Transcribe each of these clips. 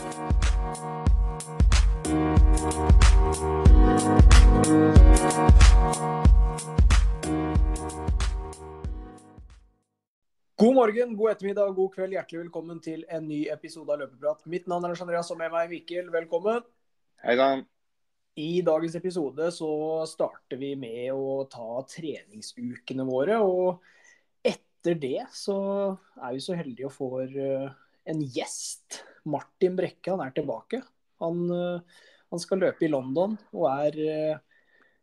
God morgen, god ettermiddag, god kveld. Hjertelig velkommen til en ny episode av Løpeprat. Mitt navn er Lars Andreas, og med meg Mikkel. Velkommen. Hei sann. I dagens episode så starter vi med å ta treningsukene våre. Og etter det så er vi så heldige å få eh, en gjest. Martin Brekke, han er tilbake. Han, eh, han skal løpe i London og er eh,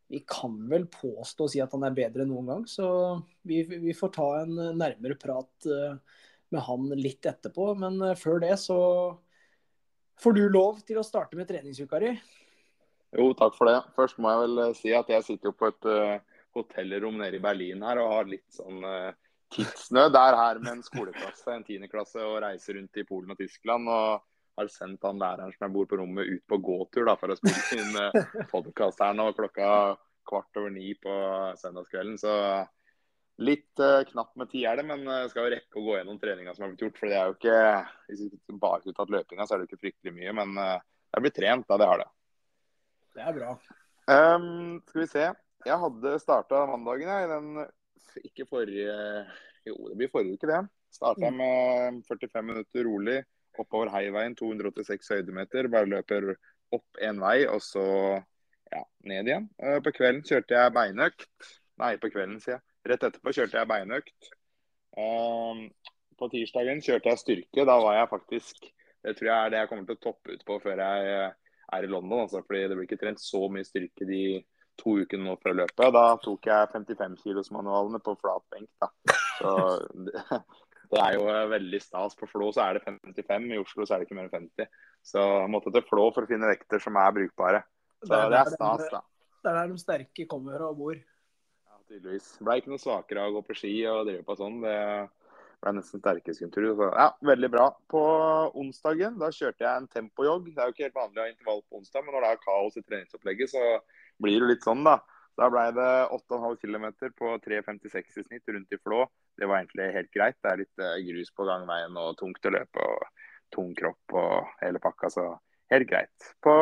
vi kan vel påstå å si at han er bedre enn noen gang. Så vi, vi, får ta en nærmere prat eh, med han litt etterpå. Men eh, før det så får du lov til å starte med treningsuka di. Jo, takk for det. Først må jeg vel eh, si at jeg sitter jo på et hotellrom nede i Berlin her og har litt sånn tidsnød. Er her med en skoleklasse, en tiendeklasse, og reiser rundt i Polen og Tyskland. og har sendt han læreren som jeg bor på rommet, ut på gåtur da, for å spille inn uh, podkast her nå klokka kvart over ni på søndagskvelden. Så litt uh, knapt med tid er det, men jeg skal jo rekke å gå gjennom treninga som har blitt gjort. For det er jo ikke Hvis vi bare skulle tatt løpinga, så er det ikke fryktelig mye. Men uh, er blitt trent, da. Det har det. Det er bra. Um, skal vi se. Jeg hadde starta mandagen jeg, i den Ikke forrige Jo, det blir forrige uke, det. Starta mm. med 45 minutter rolig oppover Heiveien, 286 høydemeter. Bare løper opp én vei, og så ja, ned igjen. Eh, på kvelden kjørte jeg beinøkt. Nei, på kvelden, sier jeg. Rett etterpå kjørte jeg beinøkt. Um, på tirsdagen kjørte jeg styrke. Da var jeg faktisk Det tror jeg er det jeg kommer til å toppe ut på før jeg er i London. Altså, fordi det blir ikke trent så mye styrke de to ukene nå før løpet. Da tok jeg 55 kilos manualene på flat benk. Da. Så Det er jo eh, veldig stas. På Flå så er det 55, i Oslo så er det ikke mer enn 50. Så jeg måtte til Flå for å finne vekter som er brukbare. Så det er, det er stas, da. Det er der de sterke kommer og bor. Ja, tydeligvis. Ble ikke noe svakere av å gå på ski og drive på sånn. Det ble nesten sterkest sterkeskultur. Så ja, veldig bra. På onsdagen da kjørte jeg en tempojogg. Det er jo ikke helt vanlig å ha intervall på onsdag, men når det er kaos i treningsopplegget, så blir det litt sånn, da. Da ble det 8,5 km på 3,56 i snitt rundt i Flå. Det var egentlig helt greit. Det er litt eh, grus på gangveien og tungt å løpe og tung kropp og hele pakka, så helt greit. På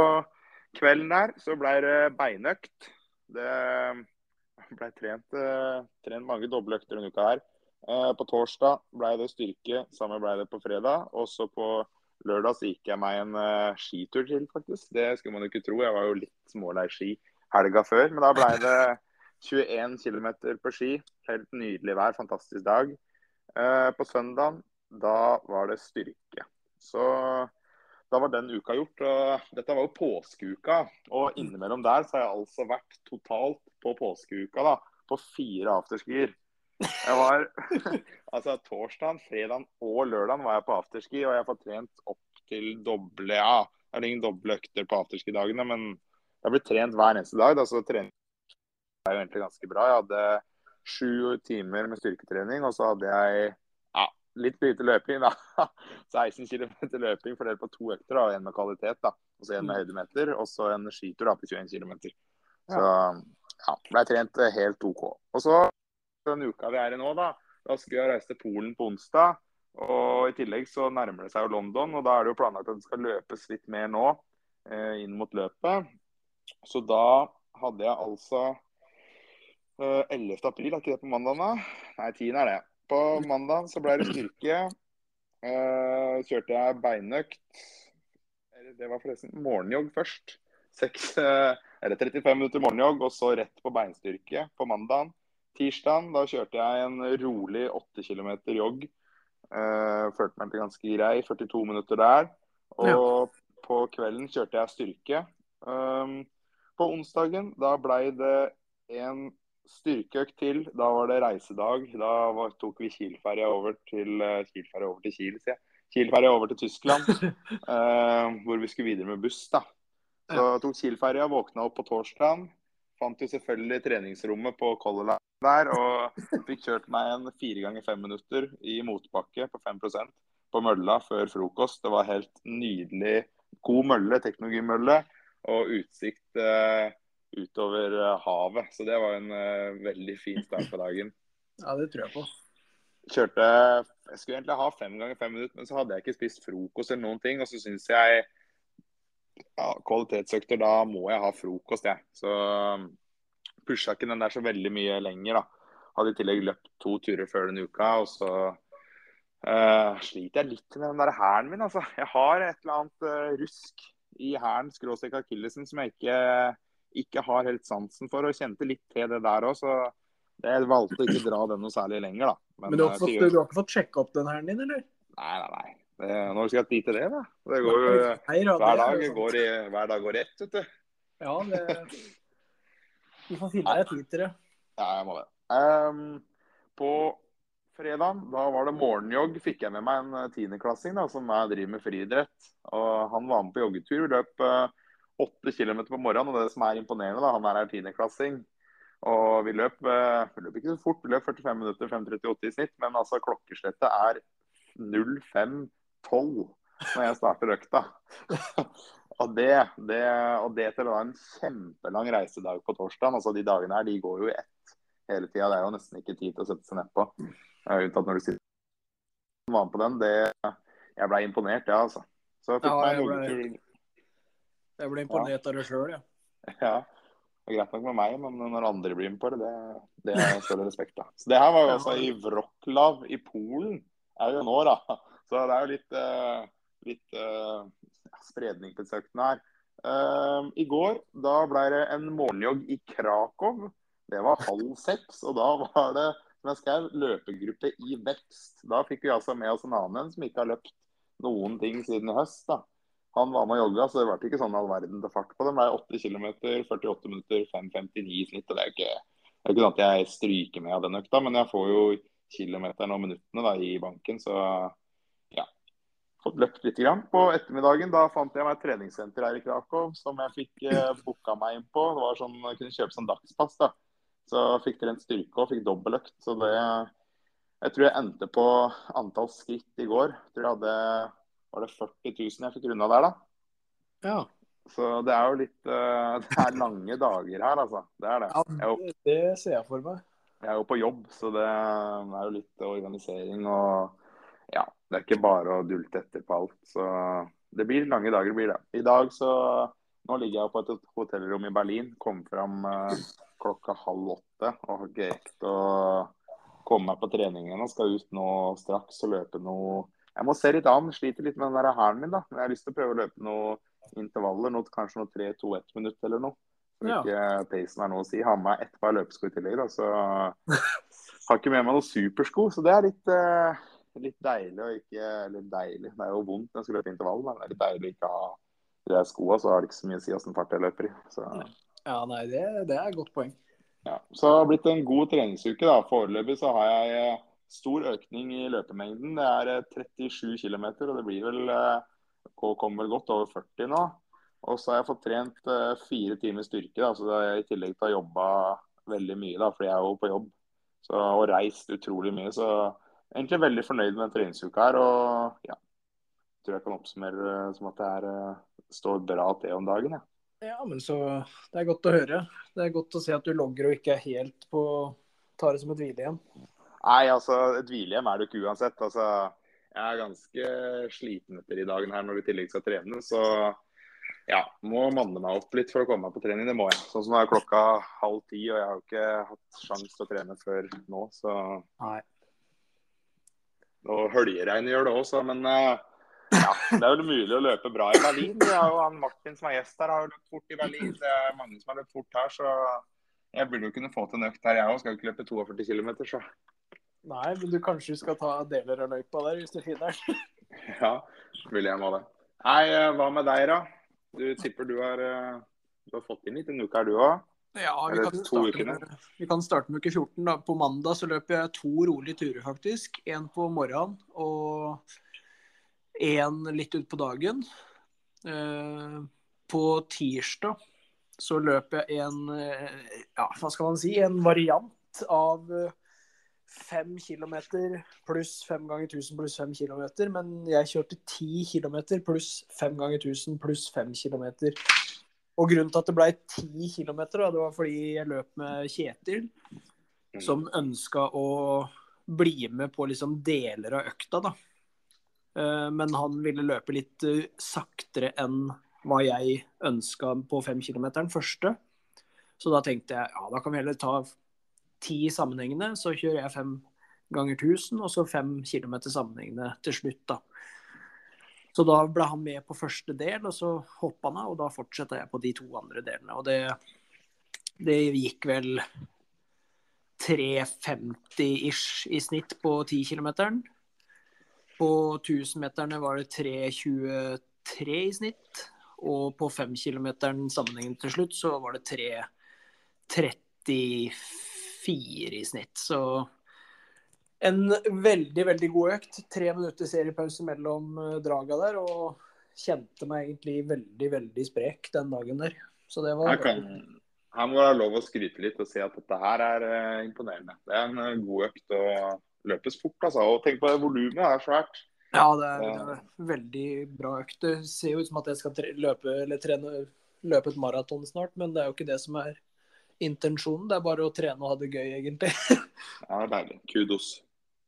kvelden der så ble det beinøkt. Det ble trent, eh, trent mange doble økter denne uka her. Eh, på torsdag ble det styrke, samme ble det på fredag. Også på lørdag så gikk jeg meg en skitur til, faktisk. Det skulle man jo ikke tro. Jeg var jo litt smålei ski helga før. Men da ble det 21 km på ski. Helt nydelig vær, fantastisk dag. Eh, på søndag da var det styrke. Så da var den uka gjort. og Dette var jo påskeuka. Og innimellom der så har jeg altså vært totalt på påskeuka da, på fire afterskier. Jeg var altså Torsdag, fredag og lørdag var jeg på afterski, og jeg har fått trent opp til doble ja, Det er ingen doble økter på afterski-dagene, men jeg ble trent hver eneste dag. Da, så trening er jo egentlig ganske bra. Jeg hadde sju timer med styrketrening, og så hadde jeg ja, litt lite løping. da. 16 km løping fordelt på to økter. da, En med kvalitet, da, og så en med mm. høydemeter. Og så en skitur da, på 21 km. Så ja, ble trent helt OK. Og så den uka vi er i nå, da, da skulle jeg reise til Polen på onsdag. Og i tillegg så nærmer det seg jo London, og da er det jo planlagt at det skal løpes litt mer nå eh, inn mot løpet. Så da hadde jeg altså uh, eh, 11. april, er ikke det på mandag da? Nei, 10. er det. På mandag så ble det styrke. Uh, kjørte jeg beinøkt. Det var forresten morgenjogg først. 6, uh, eller 35 minutter morgenjogg, og så rett på beinstyrke på mandag. Tirsdag da kjørte jeg en rolig 8 km jogg. Uh, følte meg ganske grei. 42 minutter der. Og ja. på kvelden kjørte jeg styrke. Um, på onsdagen da blei det en styrkeøkt til. Da var det reisedag. Da var, tok vi Kiel-ferja over til uh, Kiel-ferja over til Kiel, sier jeg. Kiel-ferja over til Tyskland, uh, hvor vi skulle videre med buss. da. Så tok Kiel-ferja, våkna opp på torsdag. Fant jo selvfølgelig treningsrommet på Color Line der, og fikk kjørt meg en fire ganger fem minutter i motbakke på 5% på mølla før frokost. Det var helt nydelig. God mølle, teknologimølle og utsikt uh, utover uh, havet. Så det var en uh, veldig fin start på dagen. Ja, det tror jeg på. kjørte Jeg skulle egentlig ha fem ganger fem minutter, men så hadde jeg ikke spist frokost eller noen ting. Og så syns jeg ja, kvalitetsøkter, da må jeg ha frokost, jeg. Så um, pusha ikke den der så veldig mye lenger, da. Hadde i tillegg løpt to turer før denne uka, og så uh, sliter jeg litt med den der hælen min, altså. Jeg har et eller annet uh, rusk i hæren, skråstrek akillesen, som jeg ikke, ikke har helt sansen for, og kjente litt til det der òg, så jeg valgte å ikke dra den noe særlig lenger, da. Men, Men du, har eh, fått, du har ikke fått sjekka opp den hæren din, eller? Nei, nei, nei. Det, når skal jeg tid til det, da? Det går jo hver er dag går, i, hver dag går ett, vet du. Ja, det Du får finne deg tid til det. Ja, jeg må det. Um, på fredag da var det morgenjogg. Fikk jeg med meg en eh, tiendeklassing som jeg driver med friidrett. Og Han var med på joggetur. Løp eh, åtte kilometer på morgenen. og Det som er imponerende, da, han er her tiendeklassing. Og vi løp, eh, vi løp ikke så fort, vi løp 45 minutter, 5.38 i snitt. Men altså klokkeslettet er 05.12 når jeg starter økta. og, det, det, og det til å ha en kjempelang reisedag på torsdag. Altså de dagene her, de går jo i ett hele tida. Det er jo nesten ikke tid til å sette seg nedpå. Unntatt når du sitter var med på den. Det, jeg ble imponert, ja, altså. Så jeg fikk Ja, meg en joggetur. Jeg ble imponert av det sjøl, ja. Ja. Det er greit nok med meg, men når andre blir med på det, det, det er større respekt da. Så det her var jo altså i Wroclaw i Polen, er jo nå, da. Så det er jo litt, uh, litt uh, spredning på søkten her. Uh, I går da ble det en morgenjogg i Krakow. Det var halv seks, og da var det som jeg skrev, løpegruppe i vekst. Da fikk vi altså med oss en annen som ikke har løpt noen ting siden i høst. da. Han var med og jogga, så det ble ikke sånn all verden til fart på det. Det ble 8 km, 48 minutter, 5,59 i snitt. og Det er jo ikke, det er ikke sånn at jeg stryker med av den økta, men jeg får jo kilometerne og minuttene da, i banken, så ja. Fått løpt litt. Grann. På ettermiddagen da fant jeg meg et treningssenter her i Krakow som jeg fikk eh, booka meg inn på. Det var sånn, Jeg kunne kjøpe sånn dagspass. da. Så fikk trent styrke og fikk dobbeltøkt. Så det Jeg tror jeg endte på antall skritt i går. Jeg tror jeg hadde var det 40 000 jeg fikk runda der, da. Ja, Så det er jo litt eh, Det er lange dager her, altså. Det er det. ja er det ser jeg for meg. jeg er jo på jobb, så det er jo litt organisering og Ja, det er ikke bare å dulte etter på alt. Så det blir lange dager, blir det. I dag så Nå ligger jeg på et hotellrom i Berlin. Kom fram eh, klokka halv åtte og har ikke rekt å komme meg på trening ennå. Skal ut nå straks og løpe noe Jeg må se litt an. Sliter litt med den der hælen min, da. Men jeg har lyst til å prøve å løpe noe intervaller. Noe, kanskje noe 3-2-1 minutt eller noe. Som Ja. ikke pacen har noe å si. Har med meg ett par løpesko i tillegg, da. Så har ikke med meg noen supersko. Så det er litt, uh litt deilig å ikke Eller deilig, det er jo vondt når jeg skal løpe intervall, men det er litt deilig å ikke ha de der skoa, så har det ikke så mye å si åssen fart jeg løper i. Så Ja, nei, det, det er et godt poeng. ja. Så det har blitt en god treningsuke. da. Foreløpig så har jeg eh, stor økning i løpemengden. Det er eh, 37 km, og det blir vel eh, kommer vel godt over 40 nå. Og så har jeg fått trent eh, fire timer styrke, da, så det er i tillegg til å ha jobba veldig mye, da, fordi jeg er jo på jobb. Så, og reist utrolig mye. Så egentlig veldig fornøyd med treningsuka her. Og ja, tror jeg kan oppsummere som at det er, eh, står bra til om dagen. Ja. Ja, men så Det er godt å høre. Det er godt å se at du logger og ikke er helt på Tar det som et hvilehjem. Nei, altså et hvilehjem er det ikke uansett. Altså, jeg er ganske sliten etter i dagen her når vi i tillegg skal trene. Så ja, må manne meg opp litt for å komme meg på trening. Det må jeg. Sånn som nå er klokka halv ti, og jeg har jo ikke hatt sjanse til å trene før nå. Så Nei. og høljeregnet gjør det også, men eh, ja, det er vel mulig å løpe bra i Berlin. Det er jo han Martin som er gjest her, har jo løpt fort i Berlin. Det er mange som har løpt fort her, så jeg burde jo kunne få til en økt her, jeg òg. Skal jo ikke løpe 42 km, så Nei, men du kanskje skal ta deler av løypa der hvis du finner den. Ja, vil jeg må det. Nei, eh, hva med deg, da? Du tipper du har, eh, du har fått inn litt en uke her, du òg? Ja, vi kan, starte med, vi kan starte med uke 14. Da. På mandag så løper jeg to rolige turer, faktisk. En på morgenen og en litt utpå dagen. Eh, på tirsdag så løp jeg en eh, ja, hva skal man si, en variant av eh, fem kilometer pluss fem ganger 1000 pluss fem kilometer. Men jeg kjørte ti kilometer pluss fem ganger 1000 pluss fem kilometer. Og grunnen til at det ble ti kilometer, det var fordi jeg løp med Kjetil, som ønska å bli med på liksom deler av økta, da. Eh, men han ville løpe litt eh, saktere enn hva jeg ønska på fem kilometeren første. Så da tenkte jeg ja, da kan vi heller ta ti sammenhengende, så kjører jeg fem ganger 1000, og så fem kilometer sammenhengende til slutt, da. Så da ble han med på første del, og så hoppa han av, og da fortsatte jeg på de to andre delene. Og det, det gikk vel 3,50 ish i snitt på 10 km. På 1000-meterne var det 3,23 i snitt. Og på 5 km sammenhengen til slutt så var det 3,34 i snitt. Så en veldig, veldig god økt. Tre minutter seriepause mellom eh, draga der. Og kjente meg egentlig veldig, veldig sprek den dagen der. Så det var Her, må det være lov å skryte litt og si at dette her er uh, imponerende. Det er en uh, god økt og løpes fort, altså. Og tenk på volumet, det er svært. Ja, det er, det er veldig bra økt. Det ser jo ut som at jeg skal løpe, trene, løpe et maraton snart, men det er jo ikke det som er intensjonen. Det er bare å trene og ha det gøy, egentlig. ja, det er deilig. Kudos.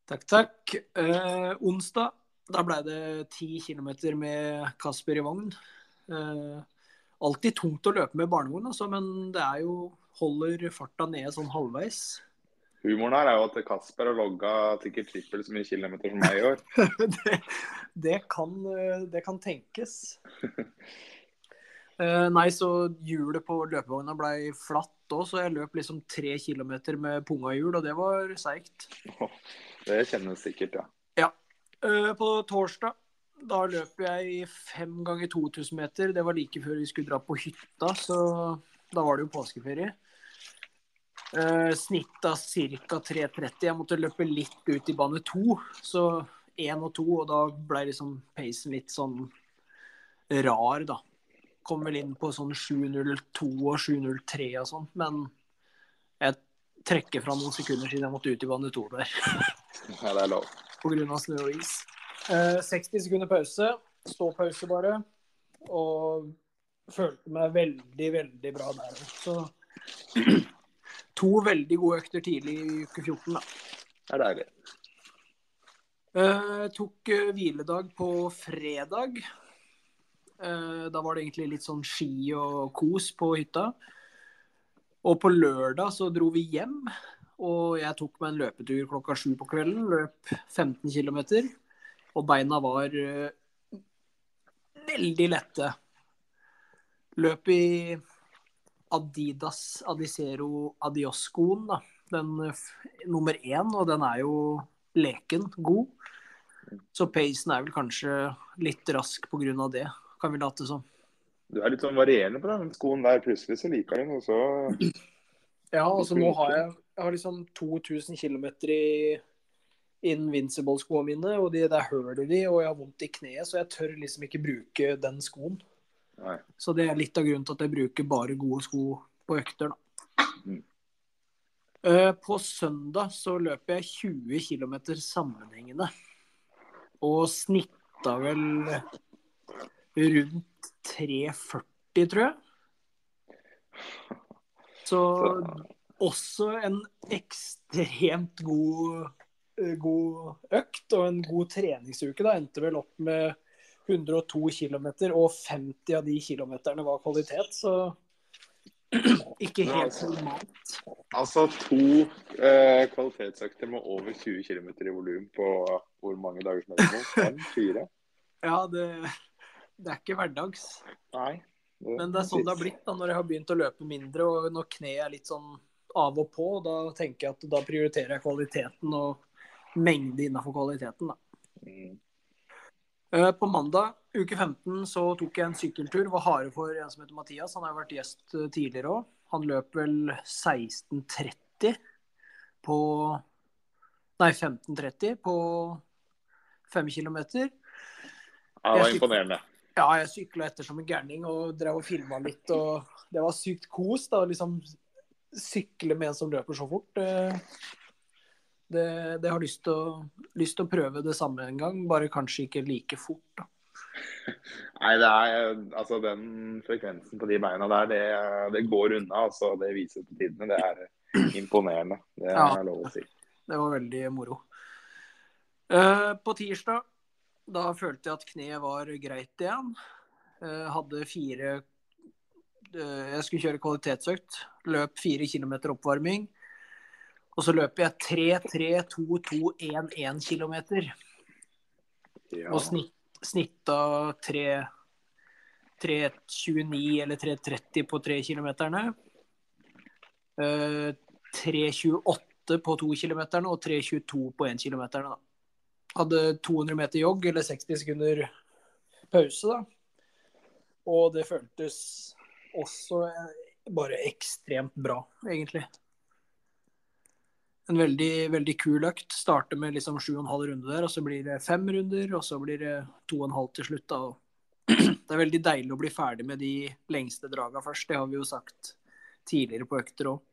Takk, takk. Eh, onsdag da ble det ti kilometer med Kasper i vogn. Eh, alltid tungt å løpe med barnevogn, altså, men det er jo holder farta nede sånn halvveis. Humoren her er jo at Kasper har logga sikkert trippel så mye kilometer som meg i år. det, det, kan, det, kan, tenkes. uh, nei, så hjulet på løpevogna ble flatt òg, så jeg løp liksom tre kilometer med punga hjul, og det var seigt. Det kjennes sikkert, ja. Ja. Uh, på torsdag da løp jeg fem ganger 2000 meter. Det var like før vi skulle dra på hytta, så da var det jo påskeferie. Uh, snitt av ca. 3.30. Jeg måtte løpe litt ut i bane to, så én og to, og da ble liksom pacen litt sånn rar, da. Kom vel inn på sånn 7.02 og 7.03 og sånn, men jeg trekker fra noen sekunder siden jeg måtte ut i bane to der. Ja, det er lov. På grunn av snø og is. Uh, 60 sekunder pause. Ståpause bare. Og følte meg veldig, veldig bra der. Så to veldig gode økter tidlig i uke 14, da. Det er deilig. Uh, tok uh, hviledag på fredag. Uh, da var det egentlig litt sånn ski og kos på hytta. Og på lørdag så dro vi hjem. Og jeg tok meg en løpetur klokka sju på kvelden. Løp 15 km. Og beina var uh, veldig lette. Løp i Adidas Adicero Adios-skoen. Den nummer én, og den er jo leken god. Så pacen er vel kanskje litt rask pga. det, kan vi late som. Du er litt sånn varierende på den skoen der. Plutselig så liker du den, og så Ja, altså nå har jeg jeg har liksom 2000 km i Invincible-skoene mine, og de der du de, og jeg har vondt i kneet, så jeg tør liksom ikke bruke den skoen. Nei. Så det er litt av grunnen til at jeg bruker bare gode sko på økter, da. Mm. Uh, på søndag så løper jeg 20 km sammenhengende. Og snitta vel rundt 3,40, tror jeg. Så også en ekstremt god, eh, god, økt og en god treningsuke. Da endte vel opp med 102 km, og 50 av de kilometerne var kvalitet. Så ikke helt normalt. Altså to eh, kvalitetsøkter med over 20 km i volum på hvor mange dager som helst? Fem? Fire? Ja, det, det er ikke hverdags. Nei. Det, Men det er sånn det har blitt da, når jeg har begynt å løpe mindre og når kneet er litt sånn av og på. Da tenker jeg at da prioriterer jeg kvaliteten og mengde innenfor kvaliteten. da. Mm. Eh, på mandag uke 15 så tok jeg en sykkeltur. Var harde for en som heter Mathias. Han har jo vært gjest eh, tidligere òg. Han løp vel 16.30 på Nei, 15.30 på fem kilometer. Ja, det var imponerende. Ja, jeg sykla etter som en gærning og drev og filma litt. og Det var sykt kos. da, liksom sykle med en som løper så fort. Det, det, har lyst til, å, lyst til å prøve det samme en gang, bare kanskje ikke like fort. da. Nei, det er altså den frekvensen på de beina der, det, det går unna. altså Det viser på tidene. Det er imponerende. Det er ja. lov å si. Det var veldig moro. Uh, på tirsdag, da følte jeg at kneet var greit igjen. Uh, hadde fire uh, Jeg skulle kjøre kvalitetsøkt. Løp fire kilometer oppvarming. Og så løper jeg 3-3-2-2-1-1 km. Ja. Og snitt, snitta 3 3.29 eller 3.30 på 3 kilometerne. Eh, 3.28 på 2 kilometerne og 3.22 på 1 kilometerne. Hadde 200 meter jogg eller 60 sekunder pause, da. Og det føltes også bare ekstremt bra, egentlig. En veldig, veldig kul økt. Starter med liksom 7,5 runder der, og så blir det fem runder, og så blir det 2,5 til slutt. da, det er veldig deilig å bli ferdig med de lengste draga først. Det har vi jo sagt tidligere på økter òg.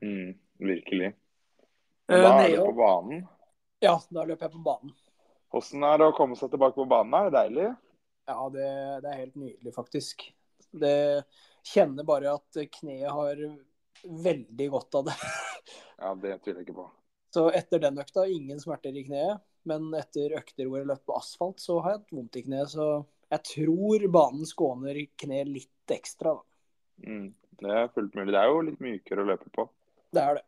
Mm, virkelig. Eh, da er du på banen. Ja, da løper jeg på banen. Hvordan er det å komme seg tilbake på banen? Er det deilig? Ja, det, det er helt nydelig, faktisk. Det kjenner bare at kneet har veldig godt av det. Ja, det tviler jeg ikke på. Så etter den økta, ingen smerter i kneet. Men etter økter hvor jeg løp på asfalt, så har jeg hatt vondt i kneet. Så jeg tror banen skåner kneet litt ekstra. Da. Mm, det er fullt mulig. Det er jo litt mykere å løpe på. Det er det.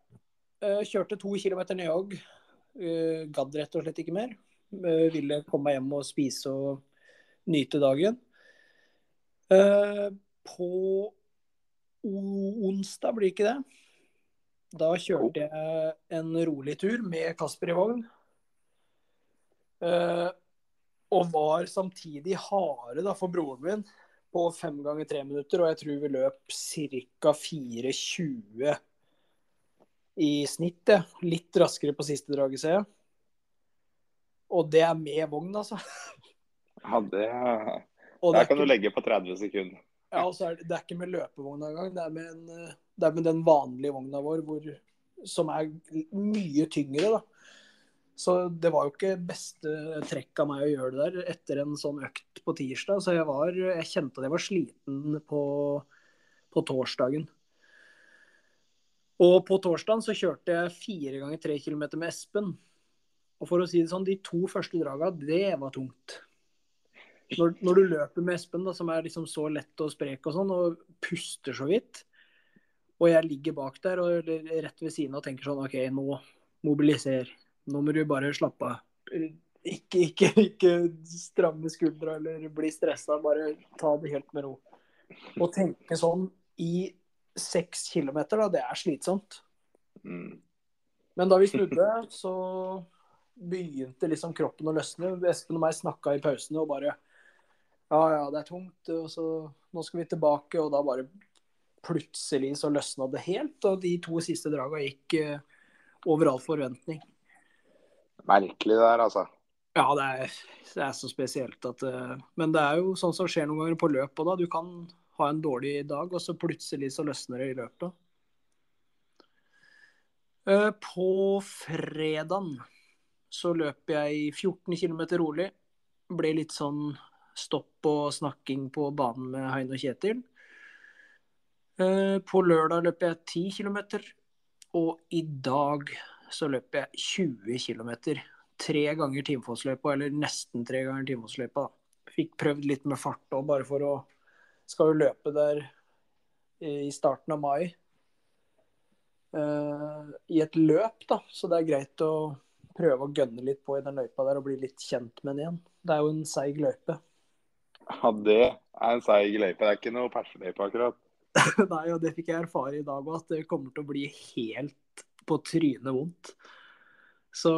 Eh, Kjørte to kilometer ned Eh, Gadd rett og slett ikke mer. Eh, Ville komme meg hjem og spise og nyte dagen. På onsdag, blir ikke det? Da kjørte jeg en rolig tur med Kasper i vogn. Eh, Og var samtidig harde da, for broren min på fem ganger tre minutter. Og jeg tror vi løp ca. 4.20 i snitt. Ja. Litt raskere på siste draget, ser jeg. Og det er med vogn, altså. Ja, det Der er kan du legge på 30 sekunder. Ja, og så er det, det er ikke med løpevogna engang. Det, en, eh, det er med den vanlige vogna vår hvor, som er mye tyngre, da. Så det var jo ikke beste trekk av meg å gjøre det der etter en sånn økt på tirsdag. Så jeg, var, jeg kjente at jeg var sliten på, på torsdagen. Og på torsdagen så kjørte jeg fire ganger tre kilometer med Espen. Og for å si det sånn, de to første draga, det var tungt. Når, når du løper med Espen, da, som er liksom så lett og sprek og sånn, og puster så vidt, og jeg ligger bak der og rett ved siden av og tenker sånn OK, nå mobiliser. Nå må du bare slappe av. Ikke, ikke, ikke stramme skuldra eller bli stressa. Bare ta det helt med ro. Å tenke sånn i seks kilometer, da, det er slitsomt. Mm. Men da vi snudde, så begynte liksom kroppen å løsne. Espen og meg snakka i pausene og bare Ja, ja, det er tungt, og så nå skal vi tilbake. Og da bare plutselig så løsna det helt. Og de to siste draga gikk uh, over all forventning. Merkelig det der, altså. Ja, det er, det er så spesielt at uh, Men det er jo sånn som skjer noen ganger på løp òg, da. Du kan ha en dårlig dag, og så plutselig så løsner det i løpet. Uh, På fredagen så løp jeg 14 km rolig. Ble litt sånn stopp og snakking på banen med Heine og Kjetil. Eh, På lørdag løper jeg 10 km, og i dag så løper jeg 20 km tre ganger Timfosløypa, eller nesten tre ganger Timfosløypa. da. Fikk prøvd litt med fart òg, bare for å Skal jo løpe der i starten av mai. eh, I et løp, da. Så det er greit å prøve å gønne litt på i den løypa der og bli litt kjent med den igjen. Det er jo en seig løype. Ja, det er en seig løype. Det er ikke noe perseløype, akkurat. Nei, og det fikk jeg erfare i dag òg, at det kommer til å bli helt på trynet vondt. Så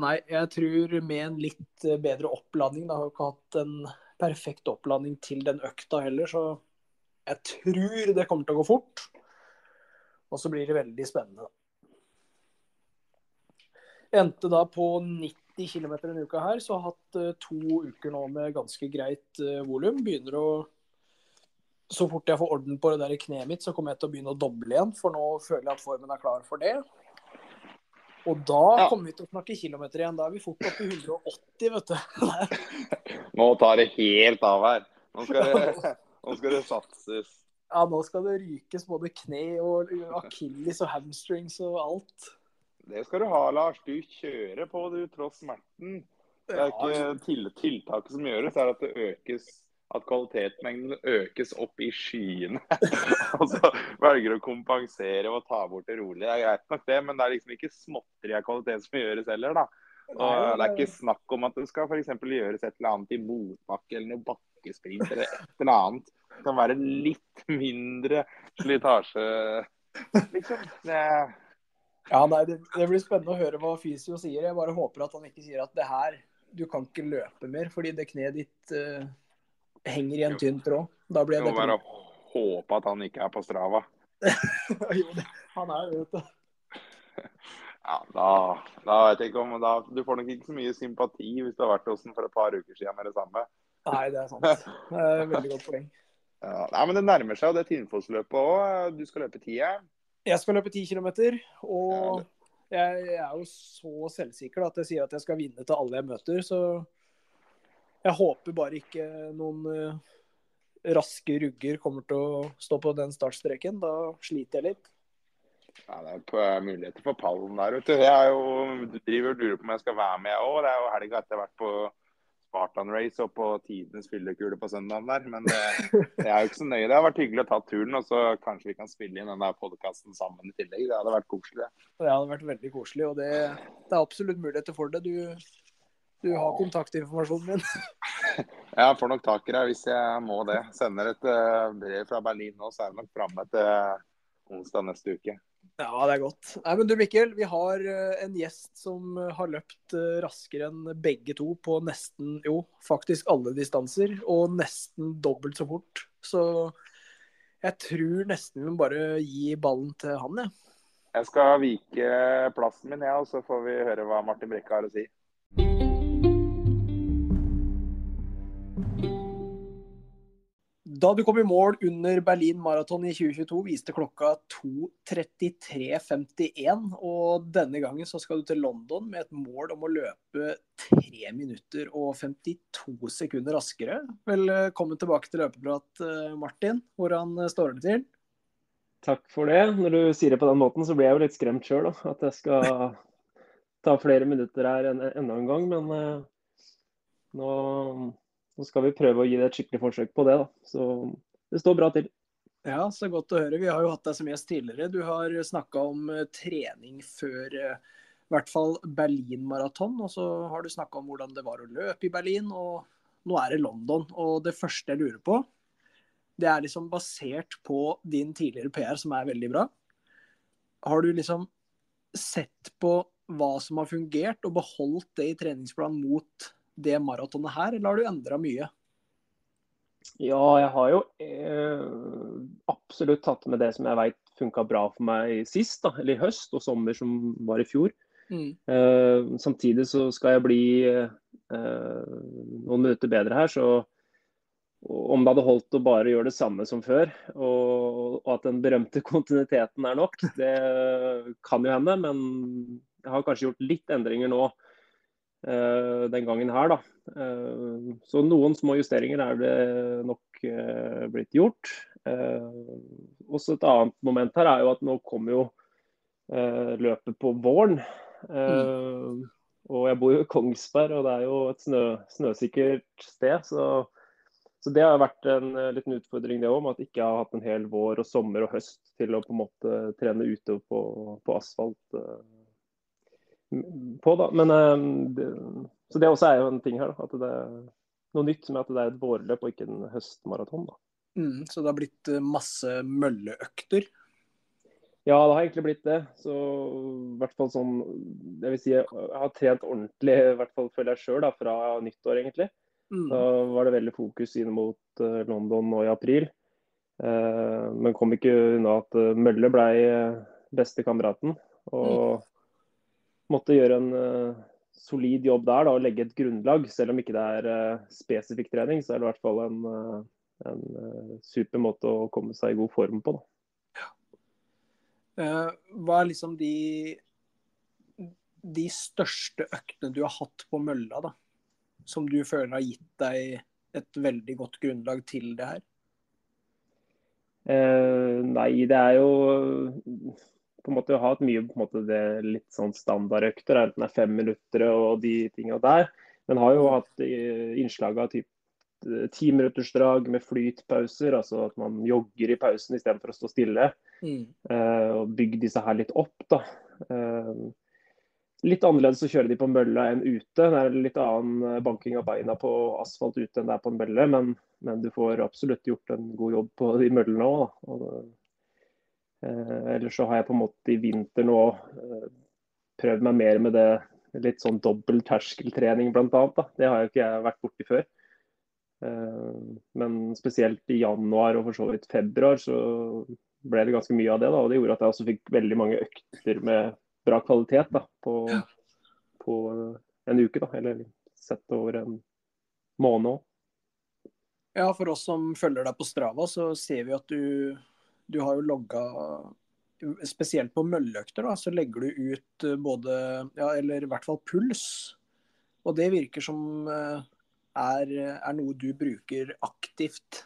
nei, jeg tror med en litt bedre oppladning Da har ikke hatt en perfekt oppladning til den økta heller, så jeg tror det kommer til å gå fort. Og så blir det veldig spennende. Endte da på 90 km en uke her, så har jeg hatt eh, to uker nå med ganske greit uh, volum. Begynner å Så fort jeg får orden på det der i kneet mitt, så kommer jeg til å begynne å doble igjen, for nå føler jeg at formen er klar for det. Og da Ja. kommer vi til å snakke kilometer igjen. Da er vi fort oppe i 180, vet du. Nå tar det helt av her. Nå skal det, nå skal det satses. Ja, nå skal det rykes både kne og akilles og hamstrings og alt. Det skal du ha, Lars. Du kjører på, du, tross smerten. Det er ikke til, tiltaket som gjøres, er at det økes at kvalitetsmengden økes opp i skyene. og så velger å kompensere og ta bort det rolig. Det er greit nok det, men det er liksom ikke småtteri av kvalitet som gjøres heller, da. Og det er ikke snakk om at det skal f.eks. gjøres et eller annet i motbakke eller noe bakkesprint eller et eller annet. Det kan være litt mindre slitasje, liksom. Det ja, nei, det, det, blir spennende å høre hva Fysio sier. Jeg bare håper at han ikke sier at det her, du kan ikke løpe mer fordi det kneet ditt uh, henger i en tynn tråd. Da blir det må bare håpe at han ikke er på Strava. jo, det, han er jo ute. Ja, da, da vet jeg ikke om da, Du får nok ikke så mye sympati hvis du har vært hos den for et par uker siden med det samme. Nei, det er sant. Det er veldig godt poeng. Ja, nei, men Det nærmer seg jo det Tinnfoss-løpet òg. Du skal løpe tida? Jeg skal løpe 10 km. Og jeg, jeg, er jo så selvsikker at jeg sier at jeg skal vinne til alle jeg møter. Så jeg håper bare ikke noen uh, raske rugger kommer til å stå på den startstreken. Da sliter jeg litt. Ja, det er på, muligheter for pallen der, vet du. Jeg jo, driver og lurer på om jeg skal være med òg. Det er jo helga etter vært på Spartan Race og på tidenes fyllekule på søndagen der. Men det, det, er jo ikke så nøye. Det har vært hyggelig å ta turen, og så kanskje vi kan spille inn den der podkasten sammen i tillegg. Det hadde vært koselig. Det, det hadde vært veldig koselig, og det, det er absolutt muligheter for det. Du, du har kontaktinformasjonen min. jeg får nok tak i deg hvis jeg må det. Sender et uh, brev fra Berlin nå, så er det nok framme til onsdag neste uke. Ja, det er godt. Nei, men du Mikkel, vi har eh, en gjest som eh, har løpt eh, raskere enn begge to på nesten, jo, faktisk alle distanser. Og nesten dobbelt så fort. Så jeg tror nesten vi må bare gi ballen til han, jeg. Ja. Jeg skal vike plassen min, jeg, ja, og så får vi høre hva Martin Brekke har å si. Da du kom i mål under Berlin Marathon i 2022, viste klokka 2.33,51. Og denne gangen så skal du til London med et mål om å løpe 3 minutter og 52 sekunder raskere. Velkommen tilbake til løpeprat, eh, Martin. Hvordan står det til? Takk for det. Når du sier det på den måten, så blir jeg jo litt skremt sjøl. At jeg skal ta flere minutter her enda en gang. Men nå så skal vi prøve å gi det et skikkelig forsøk på det. da. Så det står bra til. Ja, så godt å høre. Vi har jo hatt deg som gjest tidligere. Du har snakka om eh, trening før eh, i hvert fall Berlin-maraton. Og så har du snakka om hvordan det var å løpe i Berlin. Og nå er det London. Og det første jeg lurer på, det er liksom basert på din tidligere PR, som er veldig bra. Har du liksom sett på hva som har fungert, og beholdt det i treningsplanen mot det maratonet her, eller har du endra mye? Ja, jeg har jo eh, absolutt tatt med det som jeg veit funka bra for meg sist, da, eller i høst og sommer som var i fjor. Mm. Eh, samtidig så skal jeg bli eh, noen minutter bedre her, så om det hadde holdt å bare gjøre det samme som før, og, og, at den berømte kontinuiteten er nok, det kan jo hende. Men jeg har kanskje gjort litt endringer nå den gangen her, da. Eh, så noen små justeringer er det nok eh, blitt gjort. Også et annet moment her er jo at nå kommer jo løpet på våren. Mm. Og jeg bor jo i Kongsberg, og det er jo et snø, snøsikkert sted. Så, så, det har vært en liten utfordring, det òg, med at jeg ikke har hatt en hel vår og sommer og høst til å på en måte trene ute på, på asfalt på. da, men eh, det, Så det også er jo en ting her. da, at det er noe nytt med at det er et vårløp og ikke en høstmaraton. da. Mm, så det har blitt eh, masse mølleøkter? Ja, det har egentlig blitt det. Så i hvert fall sånn Jeg vil si jeg har trent ordentlig, i hvert fall føler jeg sjøl, fra nyttår, egentlig. Mm. Da var det veldig fokus inn mot uh, London nå i april. Eh, men kom ikke unna at Mølle ble beste kameraten. Og mm måtte gjøre en uh, solid jobb der da, og legge et grunnlag. Selv om ikke det er uh, spesifikk trening, så er det i hvert fall en, uh, en super måte å komme seg i god form på. Da. hva er liksom de, de største øktene du har hatt på mølla, da? Som du føler har gitt deg et veldig godt grunnlag til det her? nei, det er jo på en måte ha hatt mye på en måte det litt sånn standardøkter, enten det er fem minutter og de tingene der. Men har jo hatt innslag av typ timinuttersdrag med flytpauser, altså at man jogger i pausen istedenfor å stå stille. Mm. Uh, og bygge disse her litt opp, da. Uh, litt annerledes å kjøre de på mølla enn ute. Det er litt annen eh, banking av beina på asfalt ute enn det er på en mølle, men, men, du får absolutt gjort en god jobb på de møllene òg. Uh, ellers så har jeg på en måte i vinter nå prøvd meg mer med det litt sånn dobbel terskeltrening bl.a. Det har jo ikke jeg vært borti før. Eh, men spesielt i januar og for så vidt februar så ble det ganske mye av det. Da, og Det gjorde at jeg også fikk veldig mange økter med bra kvalitet da, på, på en uke. Da, eller sett over en måned òg. Ja, for oss som følger deg på Strava, så ser vi at du, du har jo logga Spesielt på mølleøkter, da, så legger du ut både Ja, eller i hvert fall puls. Og det virker som eh, er, er, noe du bruker aktivt?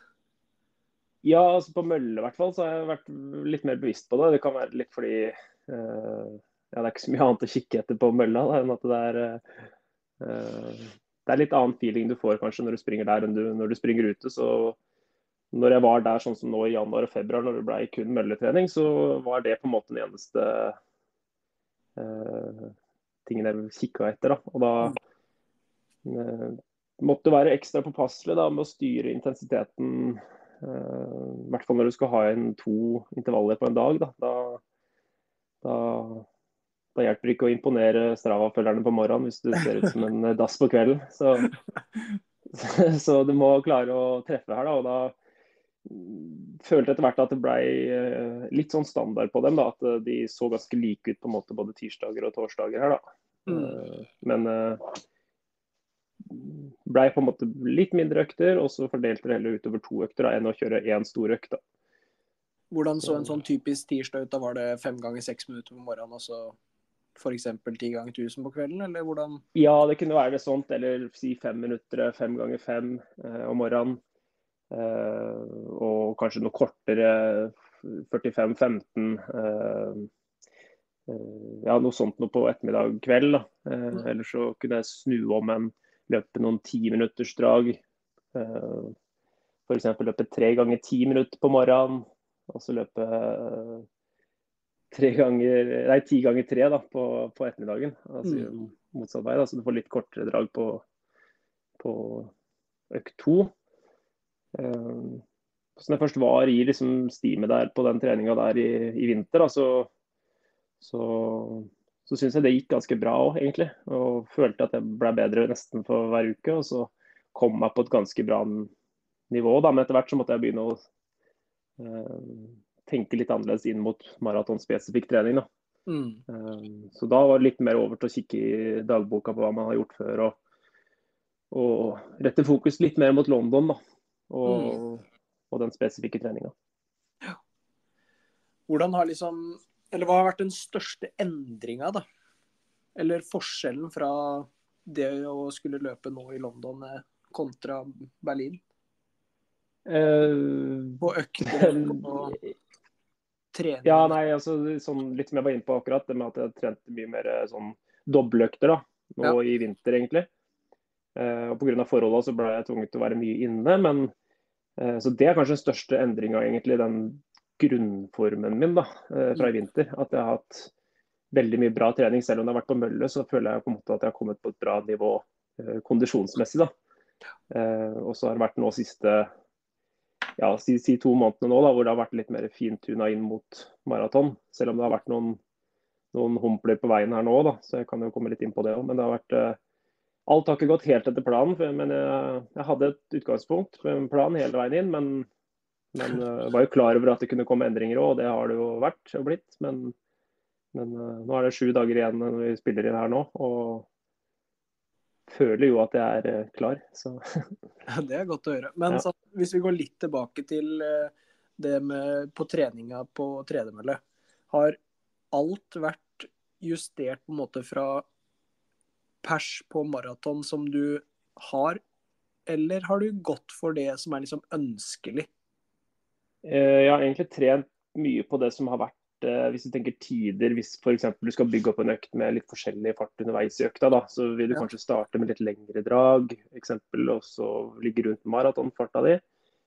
Ja, altså på mølle i hvert fall så har jeg vært litt mer bevisst på det. Det kan være litt fordi uh, ja, det er ikke så mye annet å kikke etter på mølla enn at det er uh, det er litt annen feeling du får kanskje når du springer der enn du, når du springer ute. Så når jeg var der sånn som nå i januar og februar, når det ble kun mølletrening, så var det på en måte den eneste uh, tingen jeg kikka etter. Da. Og da uh, måtte være ekstra påpasselig da, med å styre intensiteten. Uh, I hvert fall når du skal ha inn to intervaller på en dag. Da, da, da, da hjelper det ikke å imponere Strava-følgerne på morgenen hvis du ser ut som en dass på kvelden. Så, så, du må klare å treffe her. Da, og da følte etter hvert at det ble uh, litt sånn standard på dem. Da, at de så ganske like ut på en måte både tirsdager og torsdager her. Da. Mm. Uh, men blei på en måte litt mindre økter, og så fordelte det heller utover to økter da, enn å kjøre én stor økt. da. Hvordan så en sånn typisk tirsdag ut? da Var det fem ganger seks minutter på morgenen og så f.eks. ti ganger 1000 på kvelden, eller hvordan? Ja, det kunne være det sånt, eller si fem minutter fem ganger fem eh, om morgenen. Eh, og kanskje noe kortere 45-15. Eh, eh, ja, noe sånt noe på ettermiddag kveld. da. Mm. Eller så kunne jeg snu om en løpe noen timinuttersdrag. Eh, F.eks. løpe tre ganger ti minutter på morgenen. Og så løpe tre ganger, nei, ti ganger tre da, på, på ettermiddagen. Altså mm. motsatt vei. Da, så du får litt kortere drag på, på økt to. Uh, så når jeg først var i liksom, stimet der på den treninga der i, i vinter, da, så, så så syns jeg det gikk ganske bra òg, egentlig. Og følte at jeg ble bedre nesten for hver uke. Og så kom jeg på et ganske bra nivå. Da. Men etter hvert så måtte jeg begynne å eh, tenke litt annerledes inn mot maratonspesifikk trening. Da. Mm. Eh, så da var det litt mer over til å kikke i dagboka på hva man har gjort før. Og, og rette fokus litt mer mot London da. Og, mm. og den spesifikke treninga. Ja. Hvordan har liksom eller hva har vært den største endringa, da? Eller forskjellen fra det å skulle løpe nå i London eh, kontra Berlin? Uh, på økter og trening? Ja, nei, altså sånn, litt som jeg var inne på akkurat, det med at jeg trente mye mer eh, sånn dobbeltøkter da, nå ja. i vinter, egentlig. Uh, og Pga. forholda så ble jeg tvunget til å være mye inne. men så Det er kanskje den største endringa, egentlig, den grunnformen min da, eh, fra i vinter. At jeg har hatt veldig mye bra trening. Selv om det har vært på mølle, så føler jeg på en måte at jeg har kommet på et bra nivå eh, kondisjonsmessig. da. Eh, og så har det vært nå siste ja, si, si, to månedene nå, da, hvor det har vært litt mer fintuna inn mot maraton. Selv om det har vært noen, noen humpler på veien her nå, da, så jeg kan jo komme litt inn på det òg. Men det har vært eh, Alt har ikke gått helt etter planen, men jeg, jeg hadde et utgangspunkt med en plan hele veien inn. Men men uh, var jo klar over at det kunne komme endringer òg, og det har det jo vært og blitt. Men, men nå er det sju dager igjen når vi spiller inn her nå. Og føler jo at jeg er klar. Så. ja, det er godt å høre. Men ja. så, hvis vi går litt tilbake til det med på treninga på tredemølle. Har alt vært justert på en måte fra pers på maraton som du har, eller har du gått for det som er liksom ønskelig? Eh, jeg har egentlig trent mye på det som har vært hvis du tenker tider, hvis f.eks. du skal bygge opp en økt med litt forskjellig fart underveis i økta, da, så vil du ja. kanskje starte med litt lengre drag, eksempel, og så ligge rundt maratonfarta di.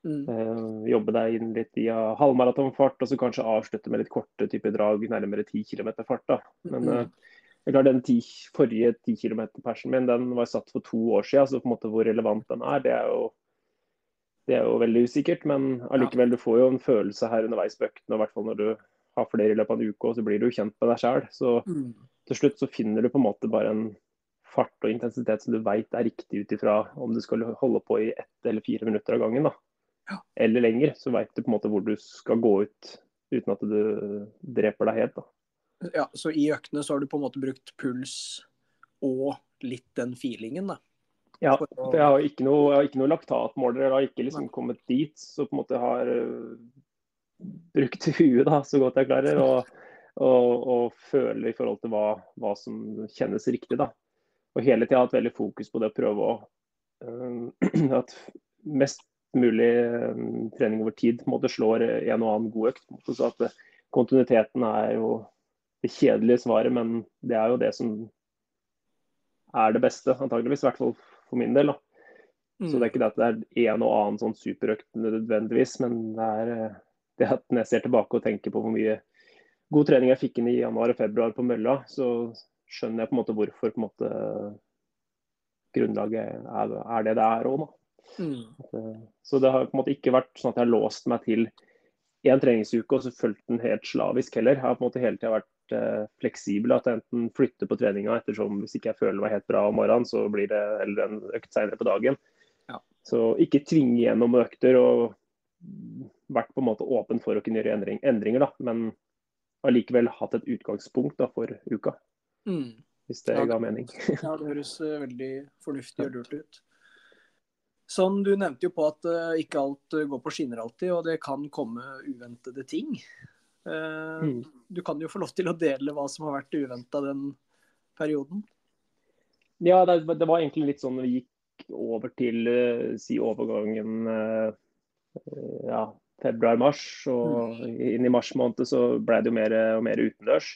Mm. Uh, jobbe deg inn litt via halvmaratonfart, og så kanskje avslutte med litt korte type drag, nærmere 10 km fart. da. Men uh, den ti, forrige 10 km-persen min den var satt for to år siden, så på en måte hvor relevant den er, det er jo det er jo veldig usikkert, men allikevel, du får jo en følelse her underveis på øktene. I hvert fall når du har flere i løpet av en uke, og så blir du kjent med deg sjøl. Så mm. til slutt så finner du på en måte bare en fart og intensitet som du veit er riktig ut ifra om du skal holde på i ett eller fire minutter av gangen. da. Ja. Eller lenger. Så veit du på en måte hvor du skal gå ut uten at du dreper deg helt. da. Ja, Så i øktene så har du på en måte brukt puls og litt den feelingen, da? Ja, jeg har ikke noe, jeg har ikke noe laktatmåler. Jeg har ikke liksom kommet dit. Så på en måte har uh, brukt huet da, så godt jeg klarer. Og, og, og føle i forhold til hva, hva, som kjennes riktig. da. Og hele tida hatt veldig fokus på det å prøve å uh, At mest mulig um, trening over tid på en måte slår en og annen god økt. Så at kontinuiteten er jo det kjedelige svaret, men det er jo det som er det beste, antageligvis. I hvert fall for min del. da. Mm. Så det er ikke det at det er en og annen sånn superøkt nødvendigvis, men det er eh, det at når jeg ser tilbake og tenker på hvor mye god trening jeg fikk inn i januar og februar på mølla, så skjønner jeg på en måte hvorfor på en måte grunnlaget er, er det det er òg, mm. Eh, så det har på en måte ikke vært sånn at jeg har låst meg til én treningsuke og så fulgt den helt slavisk heller. Jeg har på en måte hele tida vært uh, fleksibel. At jeg enten flytter på treninga ettersom hvis ikke jeg føler meg helt bra om morgenen, så blir det heller en økt senere på dagen. Ja. Så ikke tvinge gjennom økter og vært på en måte åpen for å kunne gjøre endring, endringer, da. Men allikevel hatt et utgangspunkt da, for uka. Mm. Hvis det ja, ga mening. ja, det høres uh, veldig fornuftig og lurt ut. Sånn, Du nevnte jo på at uh, ikke alt går på skinner alltid, og det kan komme uventede ting. Uh, mm du kan jo få lov til å dele hva som har vært uventa den perioden. Ja, det, det, var egentlig litt sånn vi gikk over til uh, si overgangen uh, ja, februar-mars. Og mm. inn i mars måned så ble det jo mer og mer utendørs.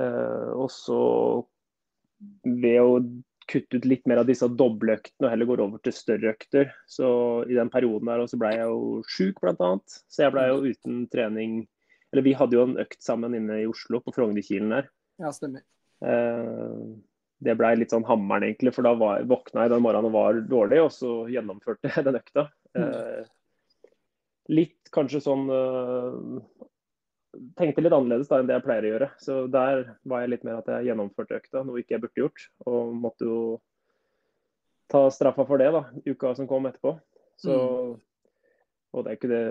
Og så ved å kutte ut litt mer av disse dobleøktene og heller går over til større økter. Så i den perioden der også ble jeg jo sjuk bl.a. Så jeg ble jo uten trening eller vi hadde jo en økt sammen inne i Oslo, på Frognerkilen der. Ja, stemmer. Eh, det blei litt sånn hammeren, egentlig. For da var, våkna jeg den morgenen og var dårlig, og så gjennomførte jeg den økta. Eh, litt kanskje sånn eh, Tenkte litt annerledes da enn det jeg pleier å gjøre. Så der var jeg litt mer at jeg gjennomførte økta, noe ikke jeg burde gjort. Og måtte jo ta straffa for det da, uka som kom etterpå. Så, mm. Og det er ikke det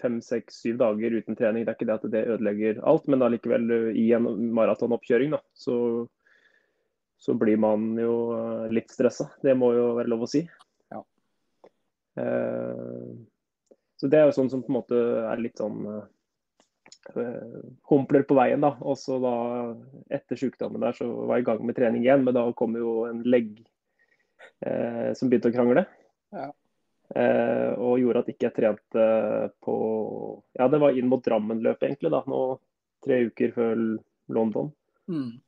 fem, seks, syv dager uten trening. Det er ikke det at det ødelegger alt, men allikevel i en maratonoppkjøring da, så, så, blir man jo eh, litt stressa. Det må jo være lov å si. Ja. Eh, så det er jo sånn som på en måte er litt sånn eh, humpler på veien. da, og så da Etter sykdommen der så var jeg i gang med trening igjen, men da kom jo en legg eh, som begynte å krangle. Ja. Eh, og gjorde at ikke jeg trente på Ja, det var inn mot Drammen-løpet, egentlig. da, nå Tre uker før London. Mm.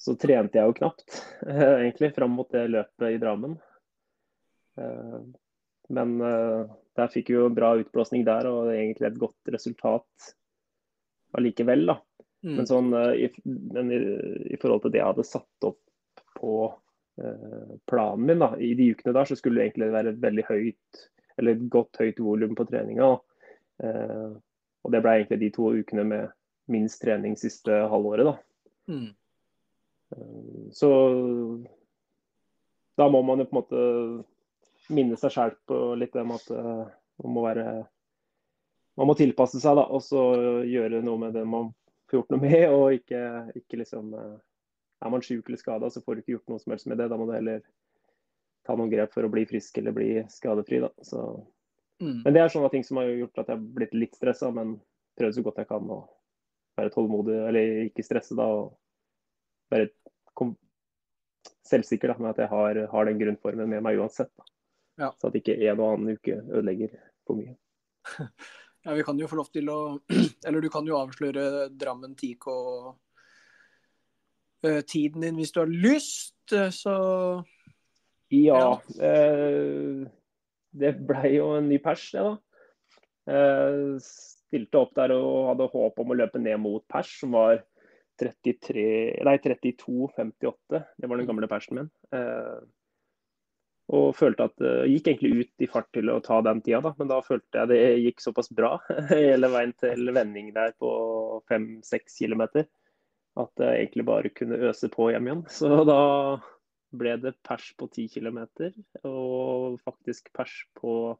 Så trente jeg jo knapt, eh, egentlig, fram mot det løpet i Drammen. Eh, men der fikk vi jo bra utblåsning der, og egentlig et godt resultat allikevel. da. Mm. Men, sånn, i, men i, i, forhold til det jeg hadde satt opp på Eh, planen min da, i de ukene der, så skulle det egentlig være et veldig høyt eller et godt høyt volum på treninga. Eh, og det ble egentlig de to ukene med minst trening siste halvåret. da. Mm. Eh, så da må man jo på en måte minne seg sjæl på litt om at uh, man må være Man må tilpasse seg da, og så gjøre noe med det man får gjort noe med, og ikke, ikke liksom er man syk eller skada, så får du ikke gjort noe som helst med det. Da må du heller ta noen grep for å bli frisk eller bli skadefri. Da. Så, mm. Men det er sånne ting som har gjort at jeg har blitt litt stressa, men prøvd så godt jeg kan å være tålmodig, eller ikke stresse da. og være selvsikker da, med at jeg har, har den grunnformen med meg uansett. Ja. Så at ikke en og annen uke ødelegger for mye. Ja, vi kan jo få lov til å Eller du kan jo avsløre Drammen 10K uh, tiden din hvis du har lyst, så Ja. ja. Uh, det blei jo en ny pers, det, da. Uh, stilte opp der og hadde håp om å løpe ned mot pers, som var 32,58. Det var den gamle persen min. Og følte at det gikk egentlig ut i fart til å ta den tida, da. Men da følte jeg det gikk såpass bra hele veien til vending der på fem-seks kilometer. At jeg egentlig bare kunne øse på hjem igjen. Så da ble det pers på 10 kilometer, og faktisk pers på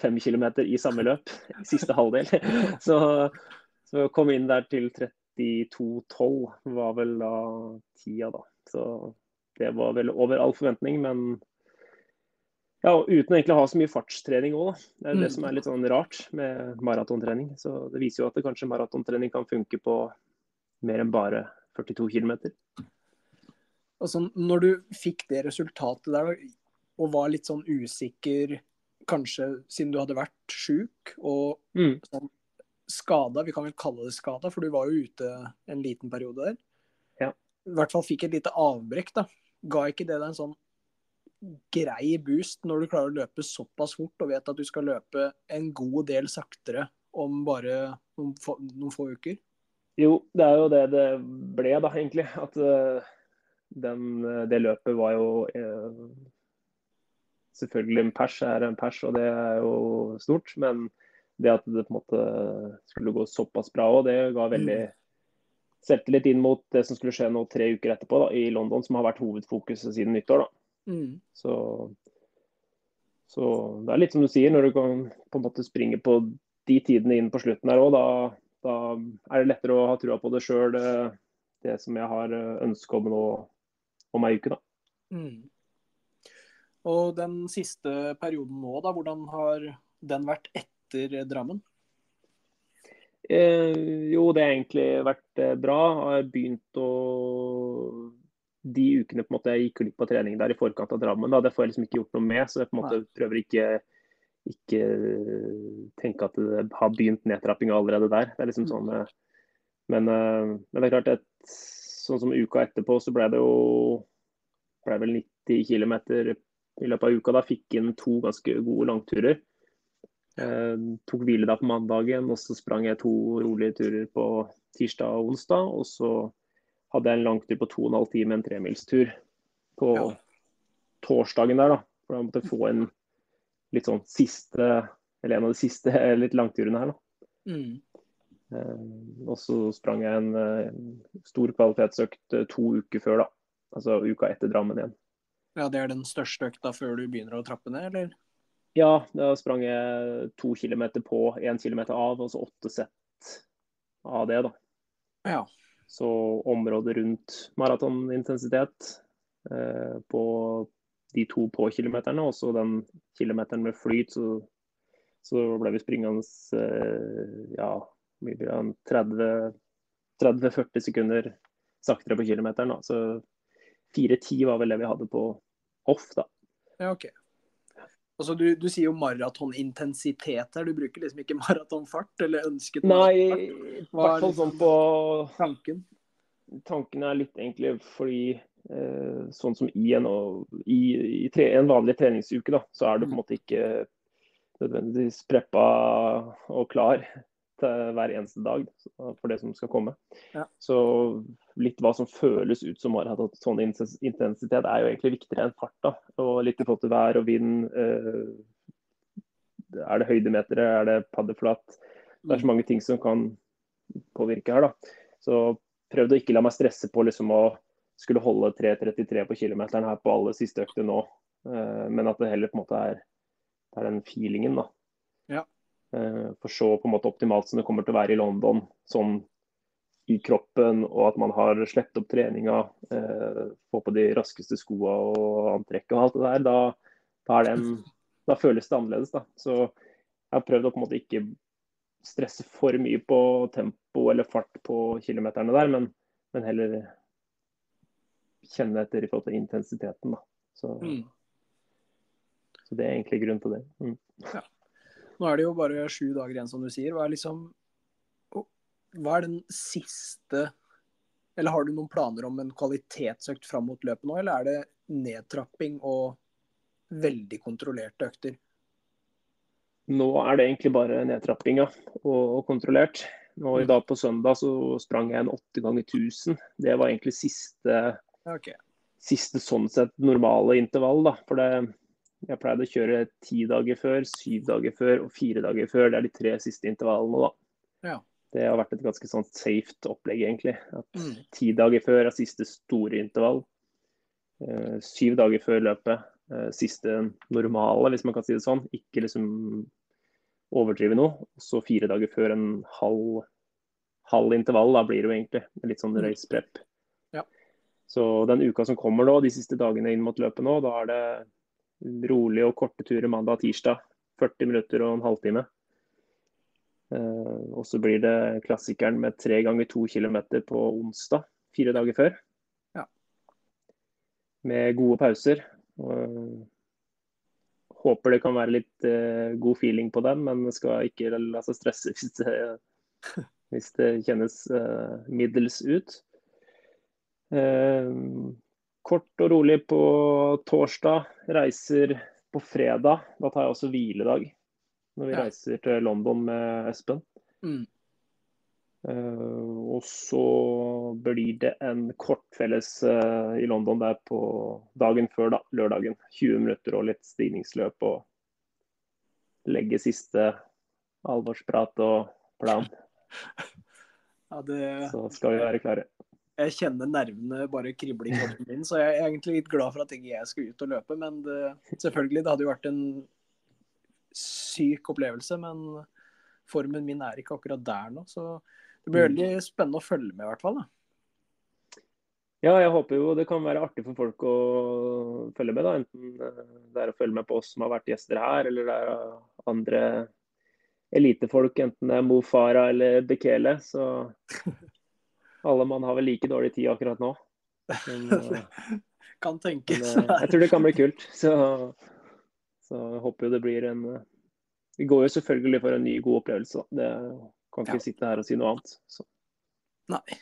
5 kilometer i samme løp, i siste halvdel. Så, så kom inn der til 32,12 var vel da tida, da. Så det var vel over all forventning, men ja, uten egentlig å ha så mye fartstrening òg. Det er mm. det som er litt sånn rart med maratontrening. Så det viser jo at det kanskje maratontrening kan funke på mer enn bare 42 km. Altså, når du fikk det resultatet der og var litt sånn usikker, kanskje siden du hadde vært sjuk og mm. sånn skada, vi kan vel kalle det skada, for du var jo ute en liten periode der. Ja. I hvert fall fikk et lite avbrekk, da. Ga ikke det deg en sånn grei boost når du klarer å løpe såpass fort og vet at du skal løpe en god del saktere om bare noen få, noen få uker? Jo, det er jo det det ble, da, egentlig. At uh, den, det løpet var jo uh, Selvfølgelig en pers er en pers, og det er jo stort. Men det at det på en måte skulle gå såpass bra òg, det ga veldig mm. selvtillit inn mot det som skulle skje nå tre uker etterpå da, i London, som har vært hovedfokuset siden nyttår. da. Mm. Så, så, det er litt som du sier, når du kan på en måte springe på de tidene inn på slutten her òg, da, da, er det lettere å ha trua på det sjøl, det, som jeg har eh, ønske om nå om ei uke. da. Mm. Og den siste perioden nå, da, hvordan har den vært etter Drammen? Eh, jo, det har egentlig vært eh, bra. Jeg har begynt å de ukene på en måte jeg gikk litt på trening der i forkant av Drammen, da, det får jeg liksom ikke gjort noe med. Så jeg på en måte prøver ikke ikke tenke at det har begynt nedtrappinga allerede der. Det er liksom mm. sånn, eh, men, eh, men, det er klart, et, sånn som uka etterpå, så ble det jo ble vel 90 km i løpet av uka. Da fikk inn to ganske gode langturer. Eh, tok hvile da på mandagen, og så sprang jeg to rolige turer på tirsdag og onsdag. Og så hadde jeg en langtur på 2 12 timer, en tremilstur på ja. torsdagen der. da, For da måtte jeg få en litt sånn siste, eller en av de siste litt langturene her. da. Mm. Eh, og så sprang jeg en uh, stor kvalitetsøkt uh, to uker før, da. Altså uka etter Drammen igjen. Ja, Det er den største økta før du begynner å trappe ned, eller? Ja, da sprang jeg to kilometer på, én kilometer av, og så åtte sett av det, da. Ja. Så området rundt maratonintensitet eh, på de to på-kilometerne, og så den kilometeren med flyt, så, så ble vi springende eh, ja, 30-40 sekunder saktere på kilometeren. Da. Så 4.10 var vel det vi hadde på off, da. Ja, ok. Altså, du, du sier jo maratonintensitet her, du bruker liksom ikke maratonfart eller ønsket Nei, i hvert fall sånn på tanken. Tanken er litt egentlig fordi sånn som i en, i, i tre, en, vanlig treningsuke, da, så er du på en mm. måte ikke nødvendigvis preppa og klar til hver eneste dag for det som skal komme. Ja. Så litt hva som føles ut som har hatt sånn intensitet, er jo egentlig viktigere enn fart. da. Og litt i forhold til vær og vind. Eh, er det høydemetere, er det paddeflat? Det er så mm. mange ting som kan påvirke her. da. Så prøvde å ikke la meg stresse på liksom å skulle holde 3.33 på kilometeren her på alle siste økter nå. Eh, men at det heller på en måte er, er den feelingen, da. Ja. Eh, for så på en måte optimalt som det kommer til å være i London, sånn i kroppen, og at man har sluppet opp treninga, eh, få på de raskeste skoa og antrekket og alt det der, da, da, en, da, føles det annerledes. da. Så jeg har prøvd å på en måte ikke stresse for mye på tempo eller fart på kilometerne der, men, men heller kjenne etter i forhold til intensiteten. da. Så, mm. så det er egentlig grunnen til det. Mm. Ja. Nå er det jo bare sju dager igjen, som du sier. Hva er liksom Hva er den siste Eller har du noen planer om en kvalitetsøkt fram mot løpet nå, eller er det nedtrapping og veldig kontrollerte økter? Nå er det egentlig bare nedtrappinga og, og kontrollert. Nå I dag på søndag så sprang jeg en åtte ganger 1000. Det var egentlig siste, okay. siste sånn sett normale intervall. da. For det, jeg pleide å kjøre ti dager før, syv dager før og fire dager før. Det er de tre siste intervallene, da. Ja. Det har vært et ganske sånn safe opplegg, egentlig. At mm. Ti dager før er siste store intervall. Uh, syv dager før løpet uh, siste normale, hvis man kan si det sånn. Ikke liksom overdrive noe. Så fire dager før en halv, halv intervall, da blir det jo egentlig. Litt sånn mm. race prep. Så den uka som kommer nå, de siste dagene inn mot løpet nå, da er det rolig og korte turer mandag og tirsdag. 40 minutter og en halvtime. Uh, og så blir det klassikeren med tre ganger to kilometer på onsdag, fire dager før. Ja. Med gode pauser. Uh, håper det kan være litt uh, god feeling på den, men skal ikke la seg stresse hvis det, hvis det kjennes middels ut. Kort og rolig på torsdag. Reiser på fredag. Da tar jeg også hviledag når vi ja. reiser til London med Espen. Mm. Uh, og så blir det en kortfelles uh, i London der på dagen før, da, lørdagen. 20 minutter og litt stigningsløp og legge siste alvorsprat og plan. Ja, det... Så skal vi være klare. Jeg kjenner nervene bare krible i kroppen min, så jeg er egentlig litt glad for at ikke jeg skal ut og løpe. Men det, selvfølgelig, det hadde jo vært en syk opplevelse, men formen min er ikke akkurat der nå. Så det blir mm. veldig spennende å følge med, i hvert fall. da. Ja, jeg håper jo det kan være artig for folk å følge med. da, Enten eh, det er å følge med på oss som har vært gjester her, eller det er andre elitefolk, enten det er Mo Farah eller Bekele. Så alle mann har vel like dårlig tid akkurat nå. Men, kan tenkes. Men, eh, jeg tror det kan bli kult. Så så jeg håper jo det blir en Vi går jo selvfølgelig for en ny, god opplevelse. Det kan ikke ja. sitte her og si noe annet. Så. Nei.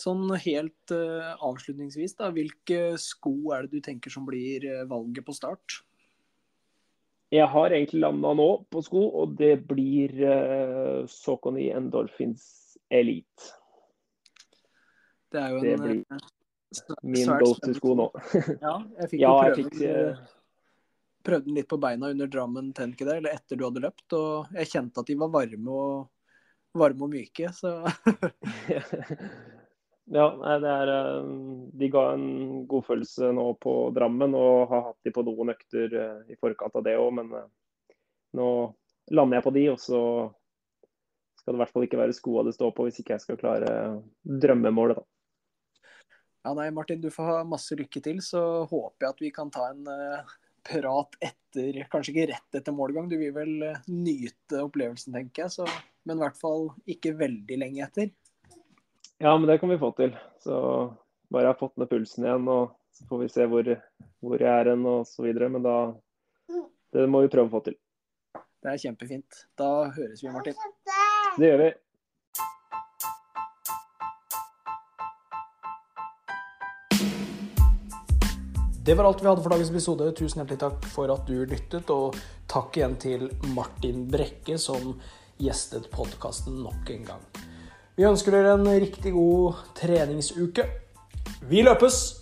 Sånn helt uh, avslutningsvis, da. Hvilke sko er det du tenker som blir valget på start? Jeg har egentlig landa nå på sko, og det blir uh, Socony Endorphins Elite. Det er jo en blir min go-to-sko nå. ja, jeg fikk jo prøve. fikk, fikk, prøvde den litt på beina under Drammen tenke der, eller etter du hadde løpt, og jeg kjente at de var varme og, varme og myke, så Ja, det er eh, De ga en godfølelse nå på Drammen, og har hatt de på noen økter eh, i forkant av det òg, men eh, nå lander jeg på de, og så skal det i hvert fall ikke være skoa det står på hvis ikke jeg skal klare drømmemålet, da. Ja, nei, Martin, du får ha masse lykke til. Så håper jeg at vi kan ta en prat etter Kanskje ikke rett etter målgang, du vil vel uh, nyte opplevelsen, tenker jeg. Så, men i hvert fall ikke veldig lenge etter. Ja, men det kan vi få til. Så bare jeg har fått ned pulsen igjen, og så får vi se hvor, hvor jeg er hen og så videre. Men da Det må vi prøve å få til. Det er kjempefint. Da høres vi, Martin. Det gjør vi. Det var alt vi hadde for dagens episode. Tusen hjertelig takk for at du lyttet, og takk igjen til Martin Brekke som gjestet podkasten nok en gang. Vi ønsker dere en riktig god treningsuke. Vi løpes!